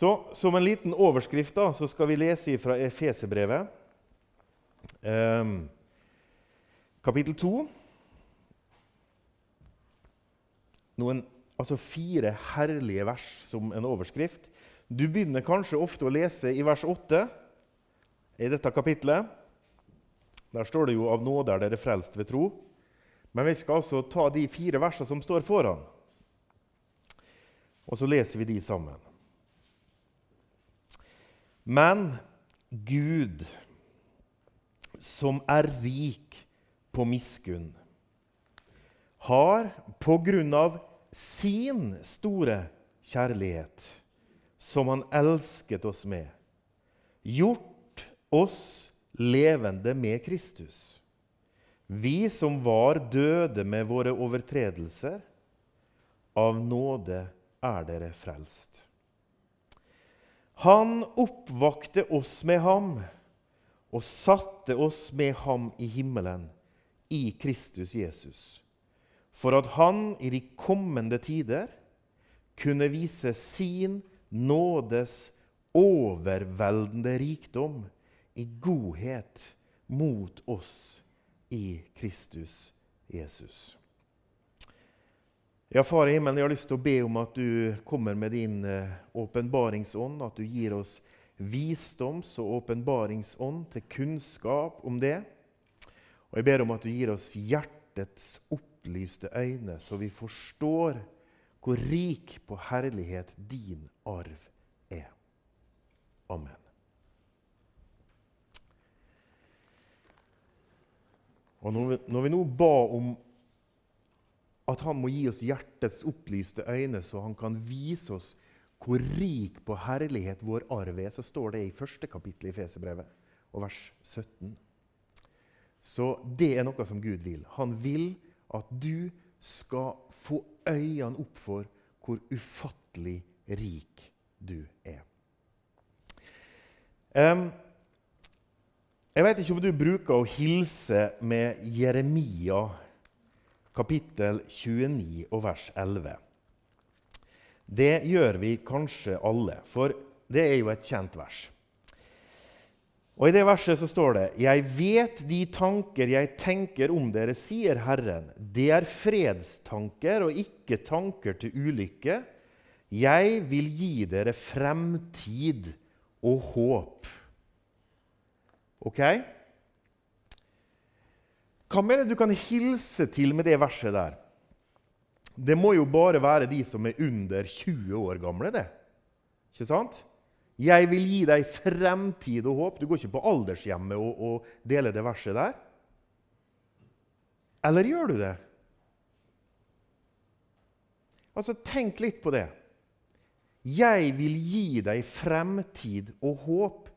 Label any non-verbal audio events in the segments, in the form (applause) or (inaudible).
Så Som en liten overskrift da, så skal vi lese fra Efeserbrevet, eh, kapittel 2. Noen, altså fire herlige vers som en overskrift. Du begynner kanskje ofte å lese i vers 8 i dette kapitlet. Der står det jo 'av nåde er dere frelst ved tro'. Men vi skal altså ta de fire versene som står foran, og så leser vi de sammen. Men Gud, som er rik på miskunn, har på grunn av sin store kjærlighet, som han elsket oss med, gjort oss levende med Kristus. Vi som var døde med våre overtredelser, av nåde er dere frelst. Han oppvakte oss med ham og satte oss med ham i himmelen, i Kristus Jesus, for at han i de kommende tider kunne vise sin nådes overveldende rikdom i godhet mot oss i Kristus Jesus. Ja, Far i himmelen, jeg har lyst til å be om at du kommer med din eh, åpenbaringsånd, at du gir oss visdoms- og åpenbaringsånd til kunnskap om det. Og jeg ber om at du gir oss hjertets opplyste øyne, så vi forstår hvor rik på herlighet din arv er. Amen. Og når vi, når vi nå ba om at han må gi oss hjertets opplyste øyne, så han kan vise oss hvor rik på herlighet vår arv er, så står det i første kapittel i Feserbrevet, og vers 17. Så det er noe som Gud vil. Han vil at du skal få øynene opp for hvor ufattelig rik du er. Um, jeg vet ikke om du bruker å hilse med Jeremia kapittel 29 og vers 11. Det gjør vi kanskje alle, for det er jo et kjent vers. Og I det verset så står det:" Jeg vet de tanker jeg tenker om dere, sier Herren. Det er fredstanker og ikke tanker til ulykke. Jeg vil gi dere fremtid og håp. Ok? Hva mener du kan hilse til med det verset der? Det må jo bare være de som er under 20 år gamle, det. Ikke sant? Jeg vil gi deg fremtid og håp. Du går ikke på aldershjemmet og, og deler det verset der. Eller gjør du det? Altså, Tenk litt på det. Jeg vil gi deg fremtid og håp.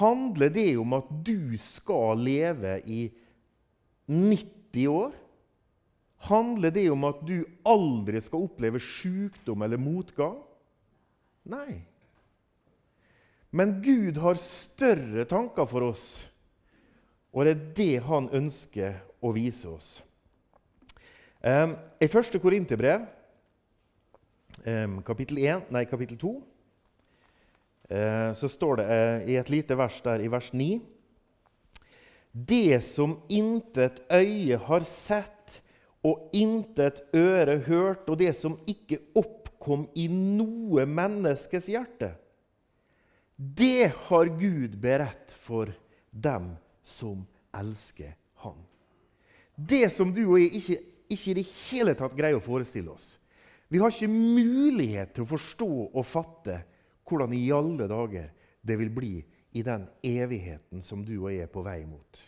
Handler det om at du skal leve i 90 år? Handler det om at du aldri skal oppleve sykdom eller motgang? Nei. Men Gud har større tanker for oss, og det er det han ønsker å vise oss. I første Korinterbrev, um, kapittel, 1, nei, kapittel 2, uh, så står det uh, i et lite vers der i vers 9 Det som intet øye har sett, og intet øre hørt, og det som ikke oppkom i noe menneskes hjerte det har Gud beredt for dem som elsker Han. Det som du og jeg ikke, ikke i det hele tatt greier å forestille oss. Vi har ikke mulighet til å forstå og fatte hvordan i alle dager det vil bli i den evigheten som du og jeg er på vei mot.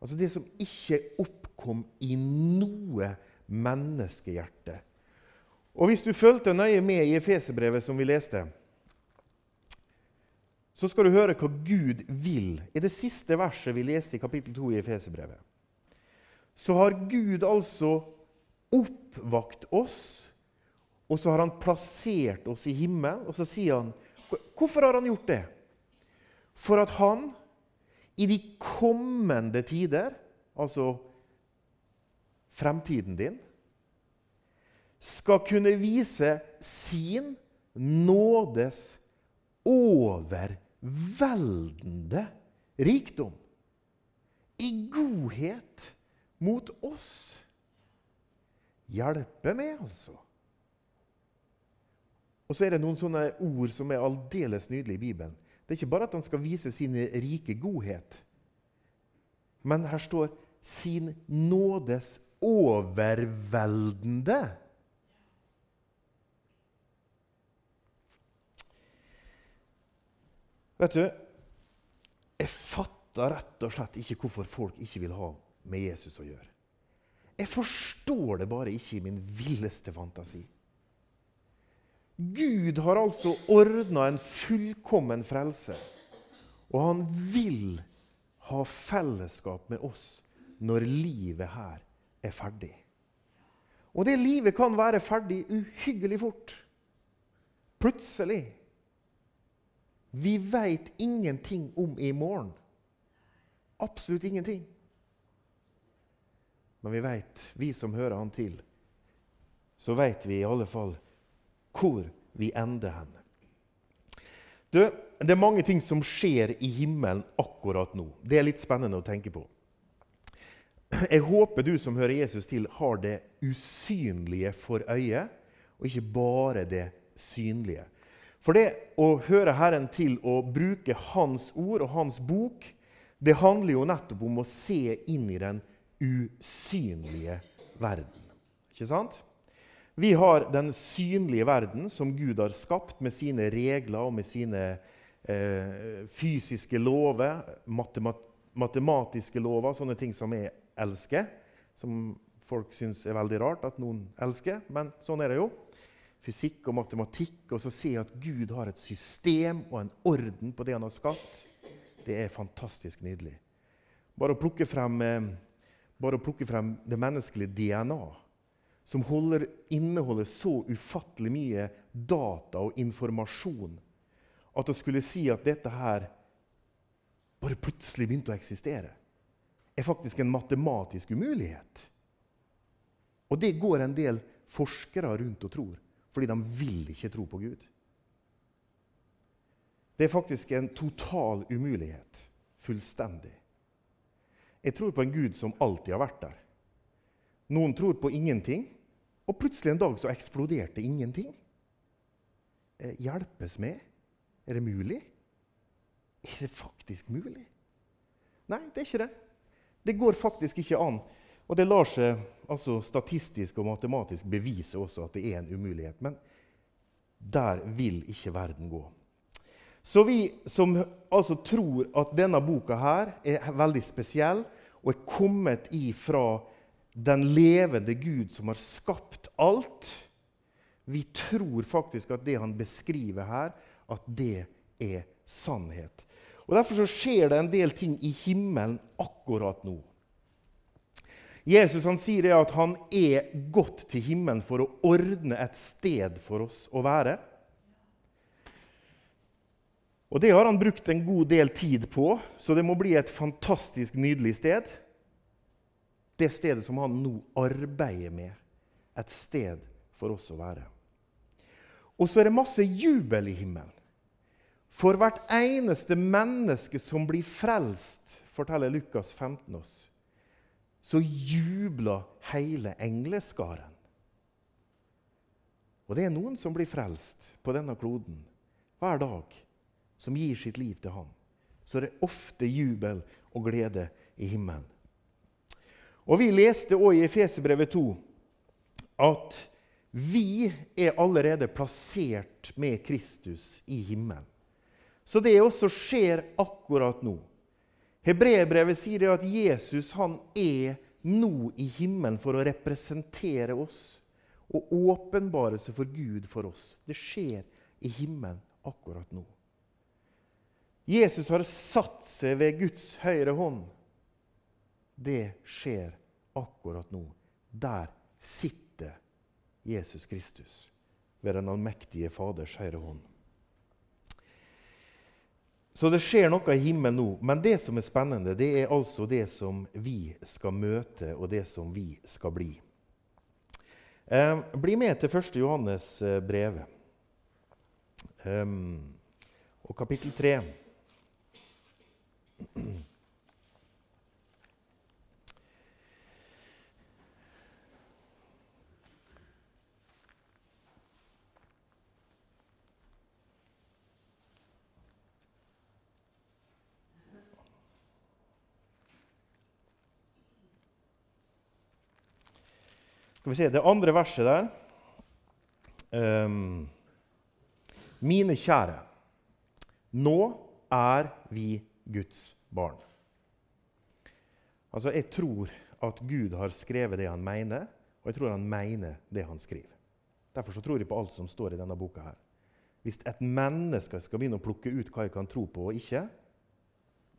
Altså det som ikke oppkom i noe menneskehjerte. Og Hvis du fulgte nøye med i Efeserbrevet som vi leste, så skal du høre hva Gud vil. I det siste verset vi leste i kapittel 2 i Efeserbrevet, så har Gud altså oppvakt oss, og så har han plassert oss i himmelen. Og så sier han Hvorfor har han gjort det? For at han i de kommende tider, altså fremtiden din, skal kunne vise sin nådes overveldende rikdom. I godhet mot oss. Hjelpe meg, altså. Og så er det noen sånne ord som er aldeles nydelige i Bibelen. Det er ikke bare at han skal vise sin rike godhet, men her står 'sin nådes overveldende'. Vet du, jeg fatter rett og slett ikke hvorfor folk ikke vil ha med Jesus å gjøre. Jeg forstår det bare ikke i min villeste fantasi. Gud har altså ordna en fullkommen frelse, og han vil ha fellesskap med oss når livet her er ferdig. Og det livet kan være ferdig uhyggelig fort. Plutselig. Vi veit ingenting om i morgen. Absolutt ingenting. Men vi veit, vi som hører Han til, så veit vi i alle fall hvor vi ender hen. Du, det er mange ting som skjer i himmelen akkurat nå. Det er litt spennende å tenke på. Jeg håper du som hører Jesus til, har det usynlige for øyet, og ikke bare det synlige. For det å høre Herren til å bruke Hans ord og Hans bok, det handler jo nettopp om å se inn i den usynlige verden. Ikke sant? Vi har den synlige verden som Gud har skapt med sine regler og med sine eh, fysiske lover, matemat matematiske lover, sånne ting som jeg elsker. Som folk syns er veldig rart at noen elsker, men sånn er det jo fysikk og matematikk, og så se at Gud har et system og en orden på det han har skapt, det er fantastisk nydelig. Bare å plukke frem, eh, bare å plukke frem det menneskelige DNA, som holder, inneholder så ufattelig mye data og informasjon, at å skulle si at dette her bare plutselig begynte å eksistere, er faktisk en matematisk umulighet. Og det går en del forskere rundt og tror fordi de vil ikke tro på Gud. Det er faktisk en total umulighet. Fullstendig. Jeg tror på en Gud som alltid har vært der. Noen tror på ingenting, og plutselig en dag så eksploderte ingenting. Eh, hjelpes med? Er det mulig? Er det faktisk mulig? Nei, det er ikke det. Det går faktisk ikke an og det lar seg altså statistisk og matematisk bevise også at det er en umulighet. Men der vil ikke verden gå. Så vi som altså tror at denne boka her er veldig spesiell og er kommet ifra den levende Gud som har skapt alt, vi tror faktisk at det han beskriver her, at det er sannhet. Og Derfor så skjer det en del ting i himmelen akkurat nå. Jesus han sier det at han er gått til himmelen for å ordne et sted for oss å være. Og Det har han brukt en god del tid på, så det må bli et fantastisk nydelig sted. Det stedet som han nå arbeider med. Et sted for oss å være. Og så er det masse jubel i himmelen. For hvert eneste menneske som blir frelst, forteller Lukas 15 oss så jubler hele engleskaren. Og det er noen som blir frelst på denne kloden hver dag, som gir sitt liv til ham. Så det er ofte jubel og glede i himmelen. Og Vi leste også i Efeserbrevet 2 at vi er allerede plassert med Kristus i himmelen. Så det også skjer akkurat nå. Hebreerbrevet sier at Jesus han er nå i himmelen for å representere oss og åpenbare seg for Gud for oss. Det skjer i himmelen akkurat nå. Jesus har satt seg ved Guds høyre hånd. Det skjer akkurat nå. Der sitter Jesus Kristus ved den allmektige Faders høyre hånd. Så det skjer noe i himmelen nå. Men det som er spennende, det er altså det som vi skal møte, og det som vi skal bli. Eh, bli med til 1. Johannes eh, brevet. Um, og kapittel 3. Skal vi se, Det andre verset der um, Mine kjære, nå er vi Guds barn. Altså, Jeg tror at Gud har skrevet det han mener, og jeg tror han mener det han skriver. Derfor så tror jeg på alt som står i denne boka. her. Hvis et menneske skal begynne å plukke ut hva jeg kan tro på og ikke,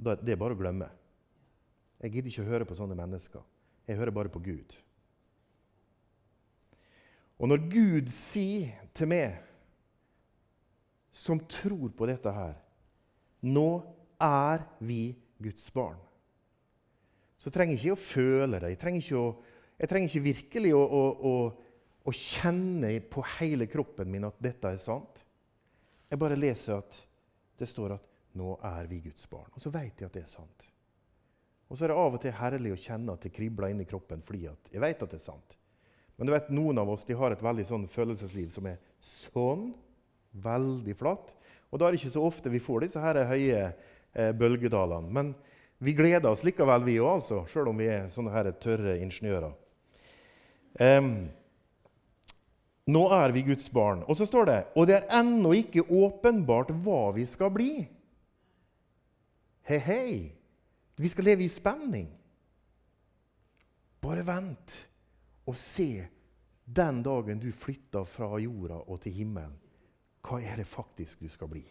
da, er det bare å glemme. Jeg gidder ikke å høre på sånne mennesker. Jeg hører bare på Gud. Og når Gud sier til meg, som tror på dette her Nå er vi Guds barn. Så trenger ikke jeg å føle det. Jeg trenger ikke, å, jeg trenger ikke virkelig å, å, å, kjenne på hele kroppen min at dette er sant. Jeg bare leser at det står at 'nå er vi Guds barn'. Og så vet jeg at det er sant. Og så er det av og til herlig å kjenne at det kribler inni kroppen fordi jeg vet at det er sant. Men du vet, noen av oss de har et veldig sånn følelsesliv som er sånn. Veldig flatt. Og da er det ikke så ofte vi får disse her høye eh, bølgedalene. Men vi gleder oss likevel, vi òg, altså, sjøl om vi er sånne her tørre ingeniører. Um, nå er vi Guds barn. Og så står det og det er ennå ikke åpenbart hva vi skal bli. Hei, hei. Vi skal leve i spenning. Bare vent og se den dagen du flytter fra jorda og til himmelen. Hva er det faktisk du skal bli?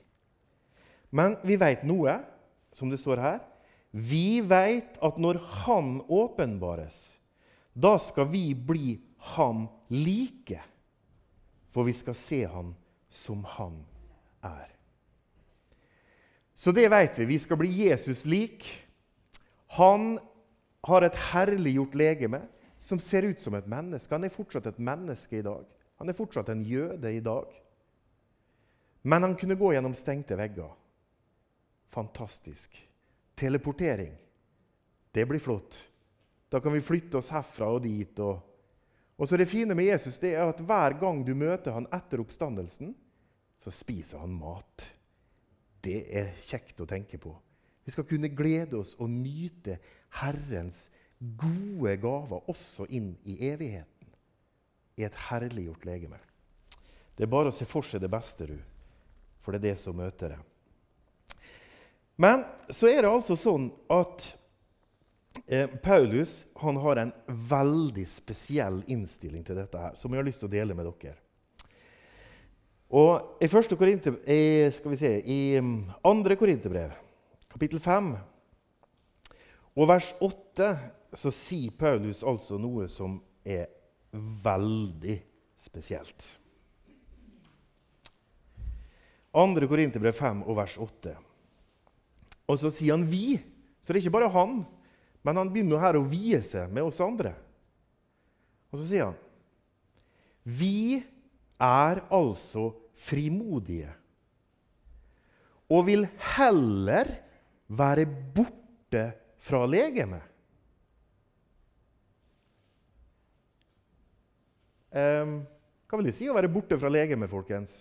Men vi vet noe, som det står her. Vi vet at når Han åpenbares, da skal vi bli Ham like. For vi skal se Han som Han er. Så det vet vi. Vi skal bli Jesus lik. Han har et herliggjort legeme som ser ut som et menneske. Han er fortsatt et menneske i dag. Han er fortsatt en jøde i dag. Men han kunne gå gjennom stengte vegger. Fantastisk. Teleportering. Det blir flott. Da kan vi flytte oss herfra og dit. Og, og så Det fine med Jesus det er at hver gang du møter han etter oppstandelsen, så spiser han mat. Det er kjekt å tenke på. Vi skal kunne glede oss og nyte Herrens gode gaver også inn i evigheten, i et herliggjort legeme. Det er bare å se for seg det beste, du, for det er det som møter deg. Men så er det altså sånn at eh, Paulus han har en veldig spesiell innstilling til dette her, som jeg har lyst til å dele med dere. Og I første Korinter, skal vi se, i mm, andre Korinterbrev, kapittel 5, og vers 8, så sier Paulus altså noe som er veldig spesielt. 2. Korinterbrev 5 og vers 8. Og så sier han 'vi'. Så det er ikke bare han, men han begynner her å vie seg med oss andre. Og så sier han 'Vi er altså frimodige' og vil heller være borte fra legemet Um, hva vil det si å være borte fra legemet, folkens?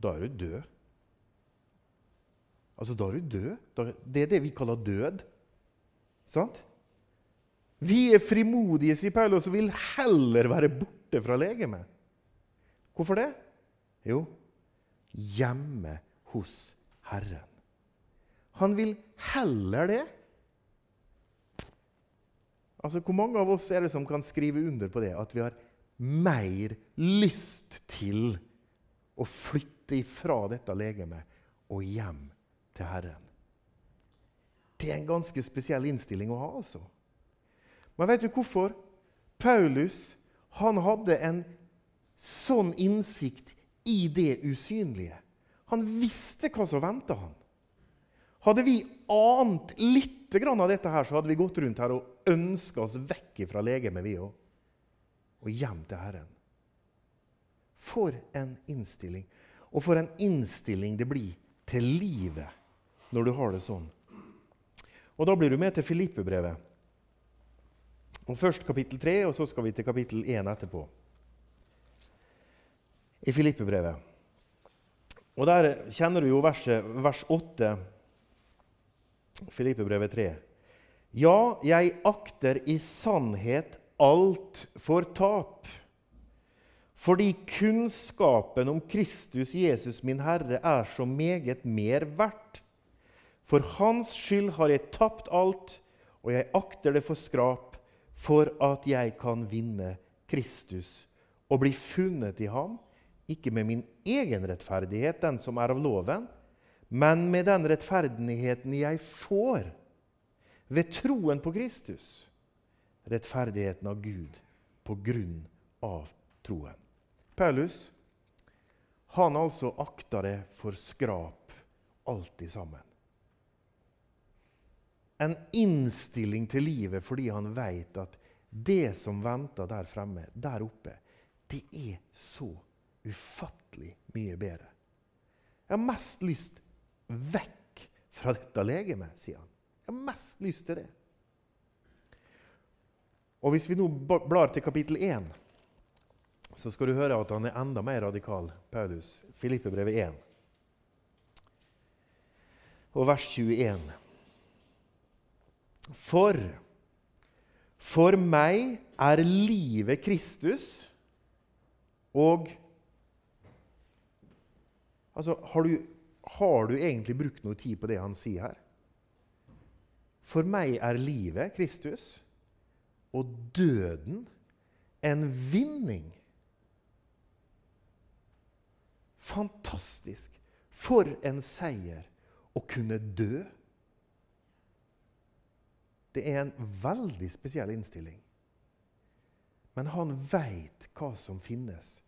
Da er du død. Altså, da er du død. Det er det vi kaller død. Sant? Vi er frimodige, sier Paulus, og vil heller være borte fra legemet. Hvorfor det? Jo, hjemme hos Herren. Han vil heller det. Altså, Hvor mange av oss er det som kan skrive under på det? At vi har mer lyst til å flytte ifra dette legemet og hjem til Herren. Det er en ganske spesiell innstilling å ha. altså. Men vet du hvorfor? Paulus han hadde en sånn innsikt i det usynlige. Han visste hva som venta han. Hadde vi ant litt av dette, her, så hadde vi gått rundt her og ønska oss vekk fra legemet, vi òg og hjem til Herren. For en innstilling. Og for en innstilling det blir til livet når du har det sånn. Og Da blir du med til Filippebrevet. Og Først kapittel 3, og så skal vi til kapittel 1 etterpå. I Filippebrevet. Og Der kjenner du jo verset, vers 8, Filippebrevet 3. Ja, jeg akter i sannhet alt for tap. Fordi kunnskapen om Kristus Jesus min Herre er så meget mer verdt. For Hans skyld har jeg tapt alt, og jeg akter det for skrap, for at jeg kan vinne Kristus og bli funnet i ham, ikke med min egen rettferdighet, den som er av loven, men med den rettferdigheten jeg får ved troen på Kristus. Rettferdigheten av Gud på grunn av troen. Paulus han altså akta det for skrap, alltid sammen. En innstilling til livet fordi han vet at det som venter der fremme, der oppe, det er så ufattelig mye bedre. Jeg har mest lyst vekk fra dette legemet, sier han. Jeg har mest lyst til det. Og Hvis vi nå blar til kapittel 1, så skal du høre at han er enda mer radikal, Paulus. Filippebrevet 1. Og vers 21. For for meg er livet Kristus og Altså, har du, har du egentlig brukt noe tid på det han sier her? For meg er livet Kristus og døden en vinning. Fantastisk! For en seier å kunne dø. Det er en veldig spesiell innstilling. Men han veit hva som finnes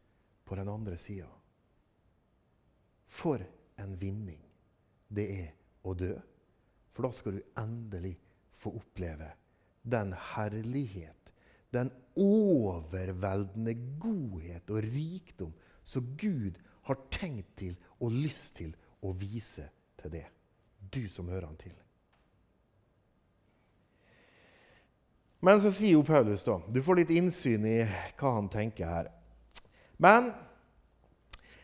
på den andre sida. For en vinning det er å dø. For da skal du endelig få oppleve den herlighet, den overveldende godhet og rikdom som Gud har tenkt til og lyst til å vise til det. Du som hører han til. Men så sier jo Paulus da, Du får litt innsyn i hva han tenker her. Men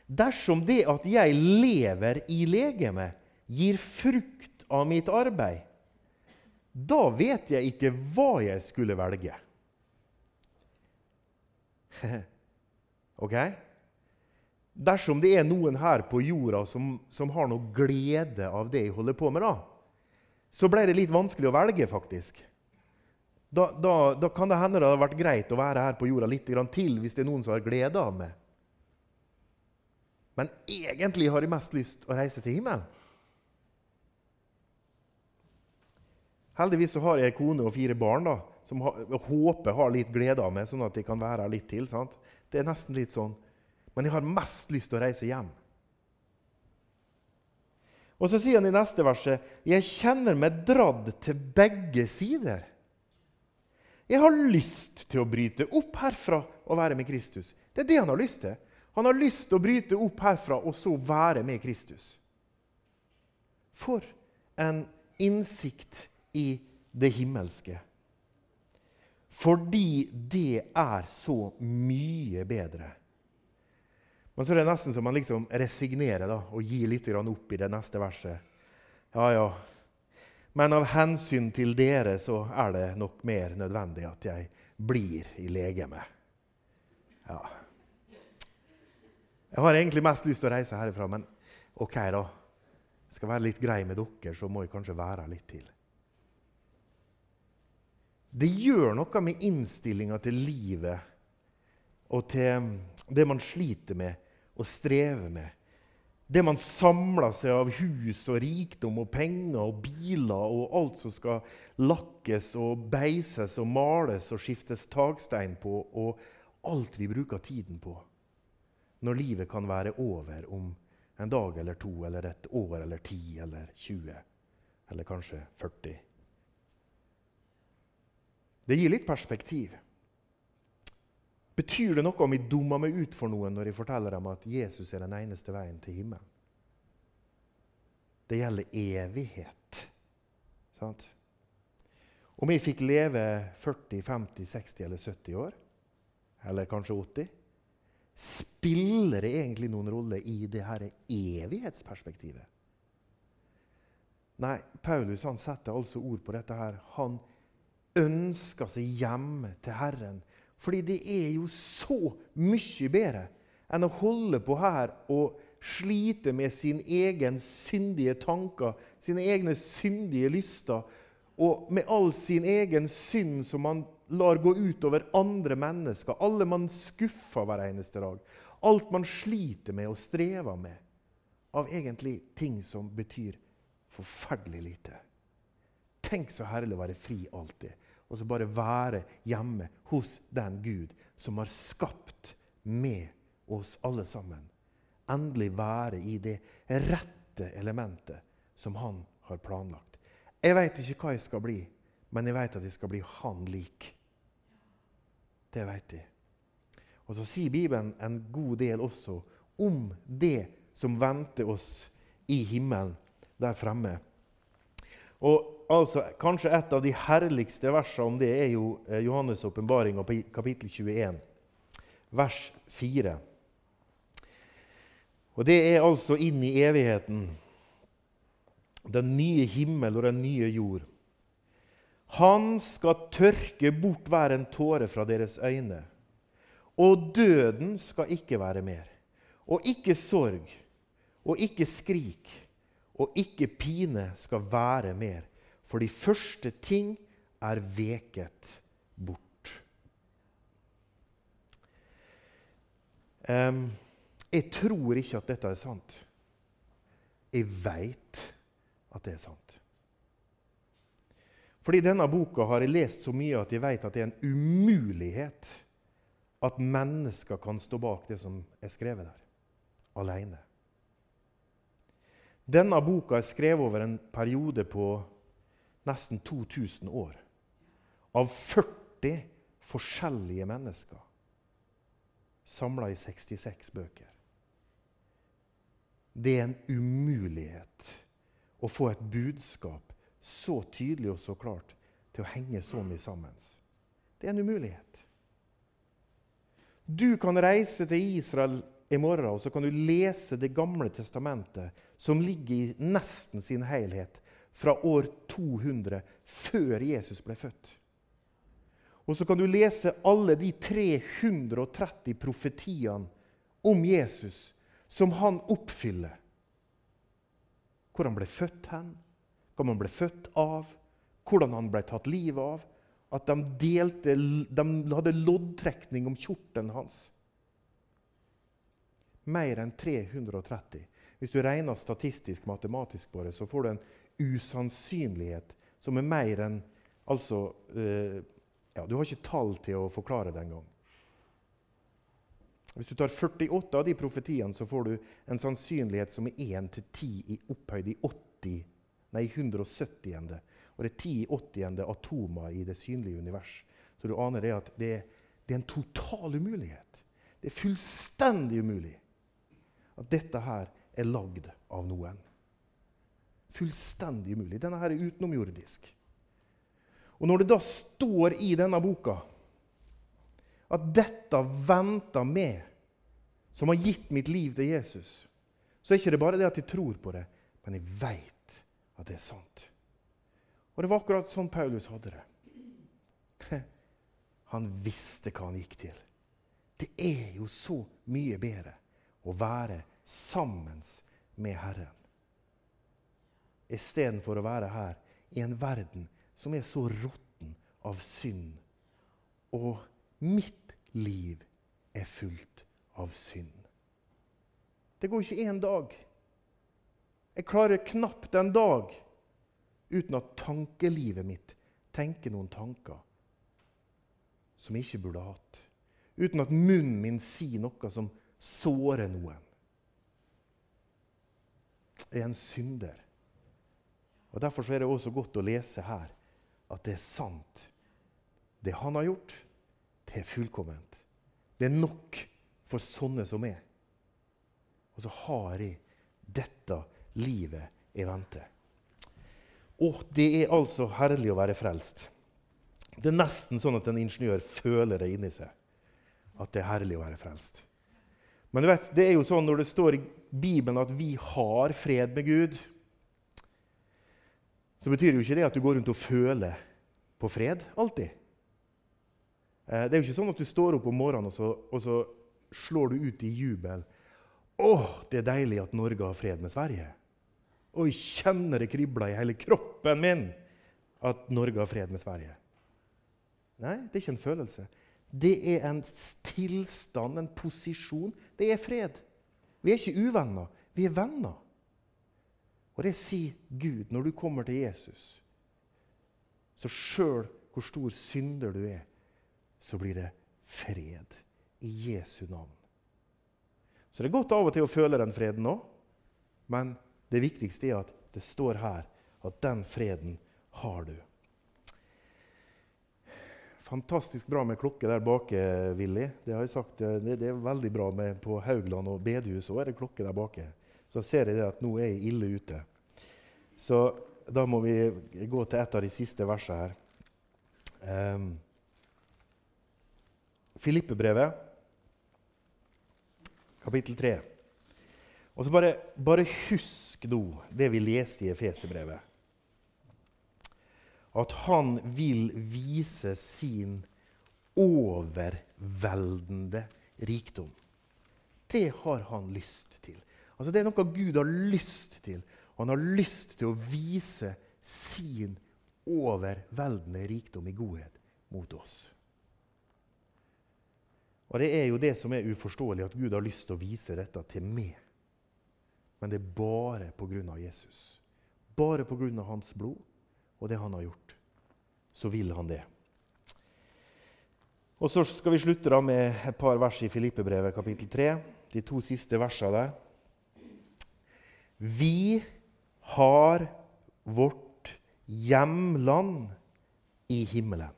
dersom det at jeg lever i legemet, gir frukt av mitt arbeid, da vet jeg ikke hva jeg skulle velge. (laughs) ok? Dersom det er noen her på jorda som, som, har noe glede av det jeg holder på med, da, så ble det litt vanskelig å velge, faktisk. Da, da, da kan det hende det hadde vært greit å være her på jorda litt til hvis det er noen som har glede av meg. Men egentlig har jeg mest lyst å reise til himmelen. Heldigvis så har jeg kone og fire barn da, som jeg håper har litt glede av meg, sånn at de kan være her litt til. Sant? Det er nesten litt sånn. Men jeg har mest lyst til å reise hjem. Og så sier han i neste verset jeg kjenner meg dradd til begge sider. Jeg har lyst til å bryte opp herfra og være med Kristus. Det er det han har lyst til. Han har lyst til å bryte opp herfra og så være med Kristus. For en innsikt i det himmelske. Fordi det er så mye bedre. Men så er det nesten så man liksom resignerer da, og gir litt opp i det neste verset. Ja, ja. Men av hensyn til dere så er det nok mer nødvendig at jeg blir i legemet. Ja. Jeg har egentlig mest lyst til å reise herifra, men OK, da. Jeg skal være litt grei med dere, så må jeg kanskje være her litt til. Det gjør noe med innstillinga til livet og til det man sliter med og strever med. Det man samler seg av hus og rikdom og penger og biler og alt som skal lakkes og beises og males og skiftes takstein på, og alt vi bruker tiden på. Når livet kan være over om en dag eller to eller et år eller ti eller 20 eller kanskje 40. Det gir litt perspektiv. Betyr det noe om jeg dummer meg ut for noen når jeg forteller dem at Jesus er den eneste veien til himmelen? Det gjelder evighet. Sant? Om jeg fikk leve 40, 50, 60 eller 70 år, eller kanskje 80, spiller det egentlig noen rolle i det her evighetsperspektivet? Nei, Paulus han setter altså ord på dette her. Han ønsker seg hjem til Herren. Fordi det er jo så mye bedre enn å holde på her og slite med sin egen syndige tanker, sine egne syndige lyster, og med all sin egen synd som man lar gå utover andre mennesker. Alle man skuffer hver eneste dag. Alt man sliter med og strever med av egentlig ting som betyr forferdelig lite. Tenk så herlig å være fri alltid, og så bare være hjemme hos den Gud som har skapt med oss alle sammen. Endelig være i det rette elementet som han har planlagt. Jeg veit ikke hva jeg skal bli, men jeg veit at jeg skal bli han lik. Det veit jeg. Og så sier Bibelen en god del også om det som venter oss i himmelen der fremme. Og altså, Kanskje et av de herligste versene om det er jo eh, Johannes' åpenbaring, kapittel 21, vers 4. Og Det er altså inn i evigheten. Den nye himmel og den nye jord. Han skal tørke bort hver en tåre fra deres øyne. Og døden skal ikke være mer. Og ikke sorg og ikke skrik og ikke pine skal være mer, for de første ting er veket bort. Um, jeg tror ikke at dette er sant. Jeg veit at det er sant. Fordi denne boka har jeg lest så mye at jeg vet at det er en umulighet at mennesker kan stå bak det som er skrevet der, alene. Denne boka er skrevet over en periode på nesten 2000 år. Av 40 forskjellige mennesker. Samla i 66 bøker. Det er en umulighet å få et budskap så tydelig og så klart til å henge så mye sammen. Det er en umulighet. Du kan reise til Israel i morgen og så kan du lese Det gamle testamentet som ligger i nesten sin helhet fra år 200 før Jesus ble født. Og så kan du lese alle de 330 profetiene om Jesus som han oppfyller. Hvor han ble født hen, hva han ble født av, hvordan han ble tatt livet av. At de, delte, de hadde loddtrekning om kjortelen hans. Mer enn 330. Hvis du regner statistisk matematisk på det, så får du en usannsynlighet som er mer enn Altså eh, ja, Du har ikke tall til å forklare det engang. Hvis du tar 48 av de profetiene, så får du en sannsynlighet som er 1 til 10 i opphøyd i 80, nei, 170. Og det er 10 i 80. atomer i det synlige univers. Så du aner det at det, det er en total umulighet. Det er fullstendig umulig at dette her er lagd av noen. Fullstendig umulig. Denne her er utenomjordisk. Og når det da står i denne boka at dette venter meg, som har gitt mitt liv til Jesus, så er det ikke bare det at jeg tror på det, men jeg veit at det er sant. Og det var akkurat sånn Paulus hadde det. (laughs) Han visste hva han gikk til. Det er jo så mye bedre å være sammen med Herren. Istedenfor å være her i en verden som er så råtten av synd. Og mitt liv er fullt av synd. Det går ikke én dag. Jeg klarer knapt en dag uten at tankelivet mitt tenker noen tanker som jeg ikke burde hatt. Uten at munnen min sier noe som sårer noen er en synder. Og Derfor er det også godt å lese her at det er sant. Det han har gjort, det er fullkomment. Det er nok for sånne som er. Og så har jeg dette livet i vente. Og det er altså herlig å være frelst. Det er nesten sånn at en ingeniør føler det inni seg. At det er herlig å være frelst. Men du vet, det er jo sånn når det står i Bibelen at vi har fred med Gud, så betyr jo ikke det at du går rundt og føler på fred alltid. Eh, det er jo ikke sånn at du står opp om morgenen og så, og så slår du ut i jubel. 'Å, det er deilig at Norge har fred med Sverige.' Og jeg kjenner det kribler i hele kroppen min at Norge har fred med Sverige. Nei, det er ikke en følelse. Det er en tilstand, en posisjon. Det er fred. Vi er ikke uvenner, vi er venner. Og det sier Gud når du kommer til Jesus. Så sjøl hvor stor synder du er, så blir det fred i Jesu navn. Så det er godt av og til å føle den freden òg, men det viktigste er at det står her at den freden har du. Fantastisk bra med klokke der bake, Willy. Det har jeg sagt. Det, det er veldig bra med på Haugland og bedehus òg er det klokke der bake. Så ser jeg at nå er jeg ille ute. Så da må vi gå til et av de siste versene her. Um, Filippebrevet, kapittel 3. Og så bare, bare husk nå det vi leste i Efeserbrevet. At han vil vise sin overveldende rikdom. Det har han lyst til. Altså Det er noe Gud har lyst til. Han har lyst til å vise sin overveldende rikdom i godhet mot oss. Og Det er jo det som er uforståelig, at Gud har lyst til å vise dette til meg. Men det er bare pga. Jesus. Bare pga. hans blod og det han har gjort. Så vil han det. Og Så skal vi slutte da med et par vers i Filippebrevet kapittel 3. De to siste versene der. Vi har vårt hjemland i himmelen.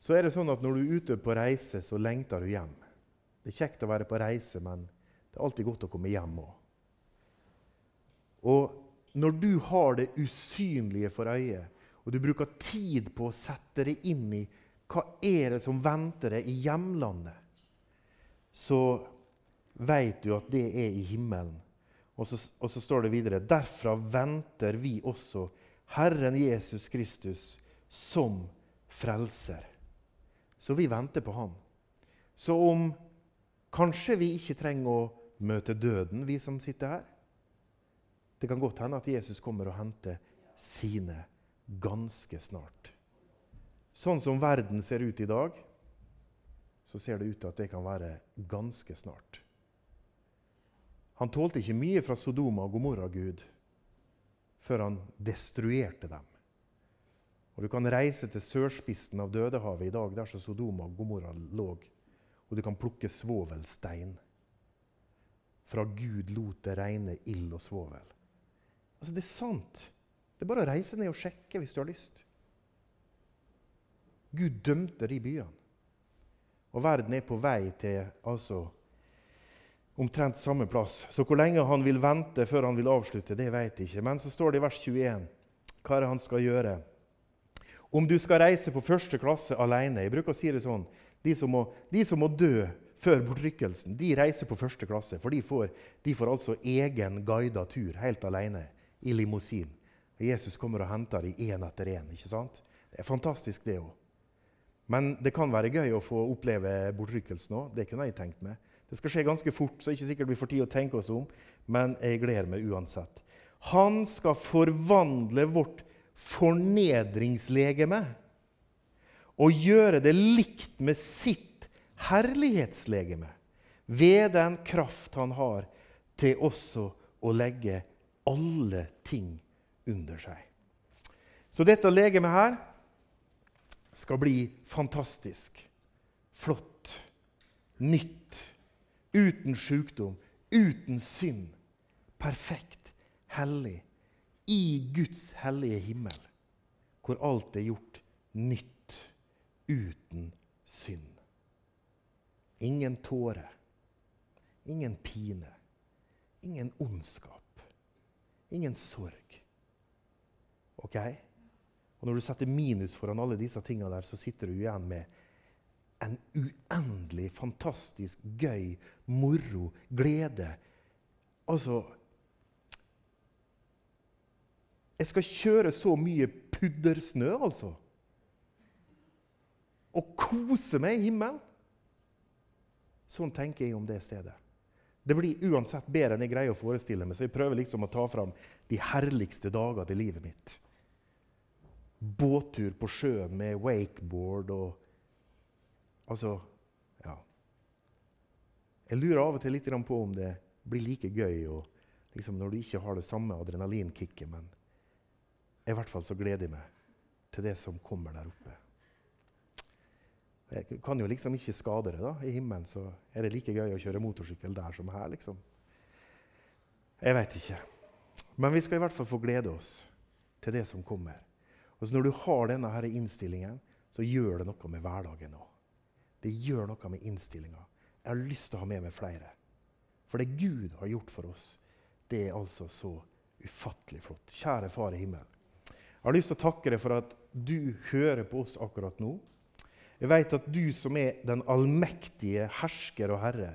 Så er det sånn at Når du er ute på reise, så lengter du hjem. Det er kjekt å være på reise, men det er alltid godt å komme hjem òg. Og når du har det usynlige for øyet, og du bruker tid på å sette det inn i hva er det som venter deg i hjemlandet, så vet du at det er i himmelen. Og så, og så står det videre Derfra venter vi også Herren Jesus Kristus som frelser. Så vi venter på Han. Så om Kanskje vi ikke trenger å møte døden, vi som sitter her. Det kan godt hende at Jesus kommer og henter sine ganske snart. Sånn som verden ser ut i dag, så ser det ut til at det kan være ganske snart. Han tålte ikke mye fra Sodoma og Gomorra, Gud, før han destruerte dem. Og Du kan reise til sørspissen av Dødehavet i dag, der som Sodoma og Gomorra lå og du kan plukke svovelstein. Fra Gud lot det regne ild og svovel. Altså, Det er sant. Det er bare å reise ned og sjekke hvis du har lyst. Gud dømte de byene. Og verden er på vei til altså, omtrent samme plass. Så hvor lenge han vil vente før han vil avslutte, det vet jeg ikke. Men så står det i vers 21 hva er det han skal gjøre. Om du skal reise på første klasse alene Jeg bruker å si det sånn de som, må, de som må, dø før bortrykkelsen, de reiser på første klasse. For de får, de får altså egen guida tur helt alene i limousin. Og Jesus kommer og henter dem én etter én. Det er fantastisk, det òg. Men det kan være gøy å få oppleve bortrykkelsen òg. Det kunne jeg tenkt meg. Det skal skje ganske fort, så det er ikke sikkert vi får tid å tenke oss om. Men jeg gleder meg uansett. Han skal forvandle vårt fornedringslegeme og gjøre det likt med sitt herlighetslegeme, ved den kraft han har til også å legge alle ting under seg. Så dette legemet her skal bli fantastisk, flott, nytt, uten sykdom, uten synd, perfekt, hellig, i Guds hellige himmel, hvor alt er gjort nytt uten synd. Ingen tåre, ingen pine, ingen ondskap, ingen sorg. Ok? Og Når du setter minus foran alle disse tingene der, så sitter du igjen med en uendelig fantastisk gøy, moro, glede. Altså Jeg skal kjøre så mye puddersnø, altså. Og kose meg i himmelen. Sånn tenker jeg om det stedet. Det blir uansett bedre enn jeg greier å forestille meg, så jeg prøver liksom å ta fram de herligste dager til livet mitt. Båttur på sjøen med wakeboard og Altså Ja. Jeg lurer av og til litt på om det blir like gøy og, liksom, når du ikke har det samme adrenalinkicket, men i hvert fall så gleder jeg meg til det som kommer der oppe. Jeg kan jo liksom ikke skade det. da. I himmelen så er det like gøy å kjøre motorsykkel der som her. liksom. Jeg veit ikke. Men vi skal i hvert fall få glede oss til det som kommer. Og så Når du har denne her innstillingen, så gjør det noe med hverdagen òg. Det gjør noe med innstillinga. Jeg har lyst til å ha med meg flere. For det Gud har gjort for oss, det er altså så ufattelig flott. Kjære Far i himmelen. Jeg har lyst til å takke deg for at du hører på oss akkurat nå. Jeg vet at du som er den allmektige hersker og herre,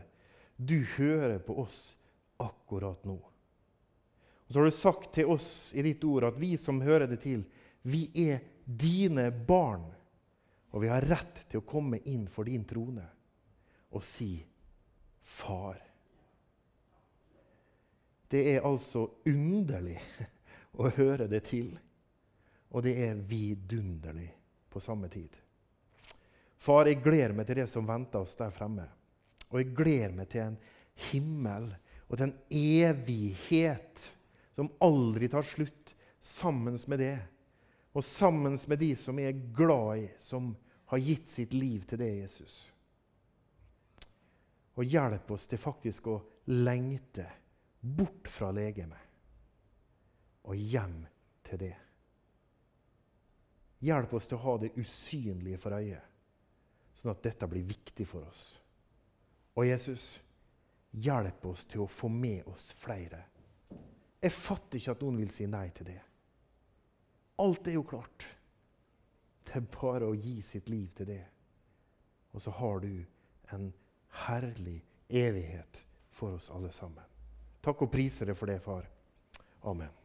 du hører på oss akkurat nå. Og Så har du sagt til oss i ditt ord at vi som hører det til, vi er dine barn. Og vi har rett til å komme inn for din trone og si 'Far'. Det er altså underlig (laughs) å høre det til. Og det er vidunderlig på samme tid. Far, jeg gleder meg til det som venter oss der fremme. Og jeg gleder meg til en himmel og til en evighet som aldri tar slutt, sammen med det. Og sammen med de som er glad i, som har gitt sitt liv til det, Jesus. Og hjelp oss til faktisk å lengte bort fra legemet og hjem til det. Hjelp oss til å ha det usynlige for øyet, sånn at dette blir viktig for oss. Og Jesus, hjelp oss til å få med oss flere. Jeg fatter ikke at noen vil si nei til det. Alt er jo klart. Det er bare å gi sitt liv til det. Og så har du en herlig evighet for oss alle sammen. Takk og priser deg for det, far. Amen.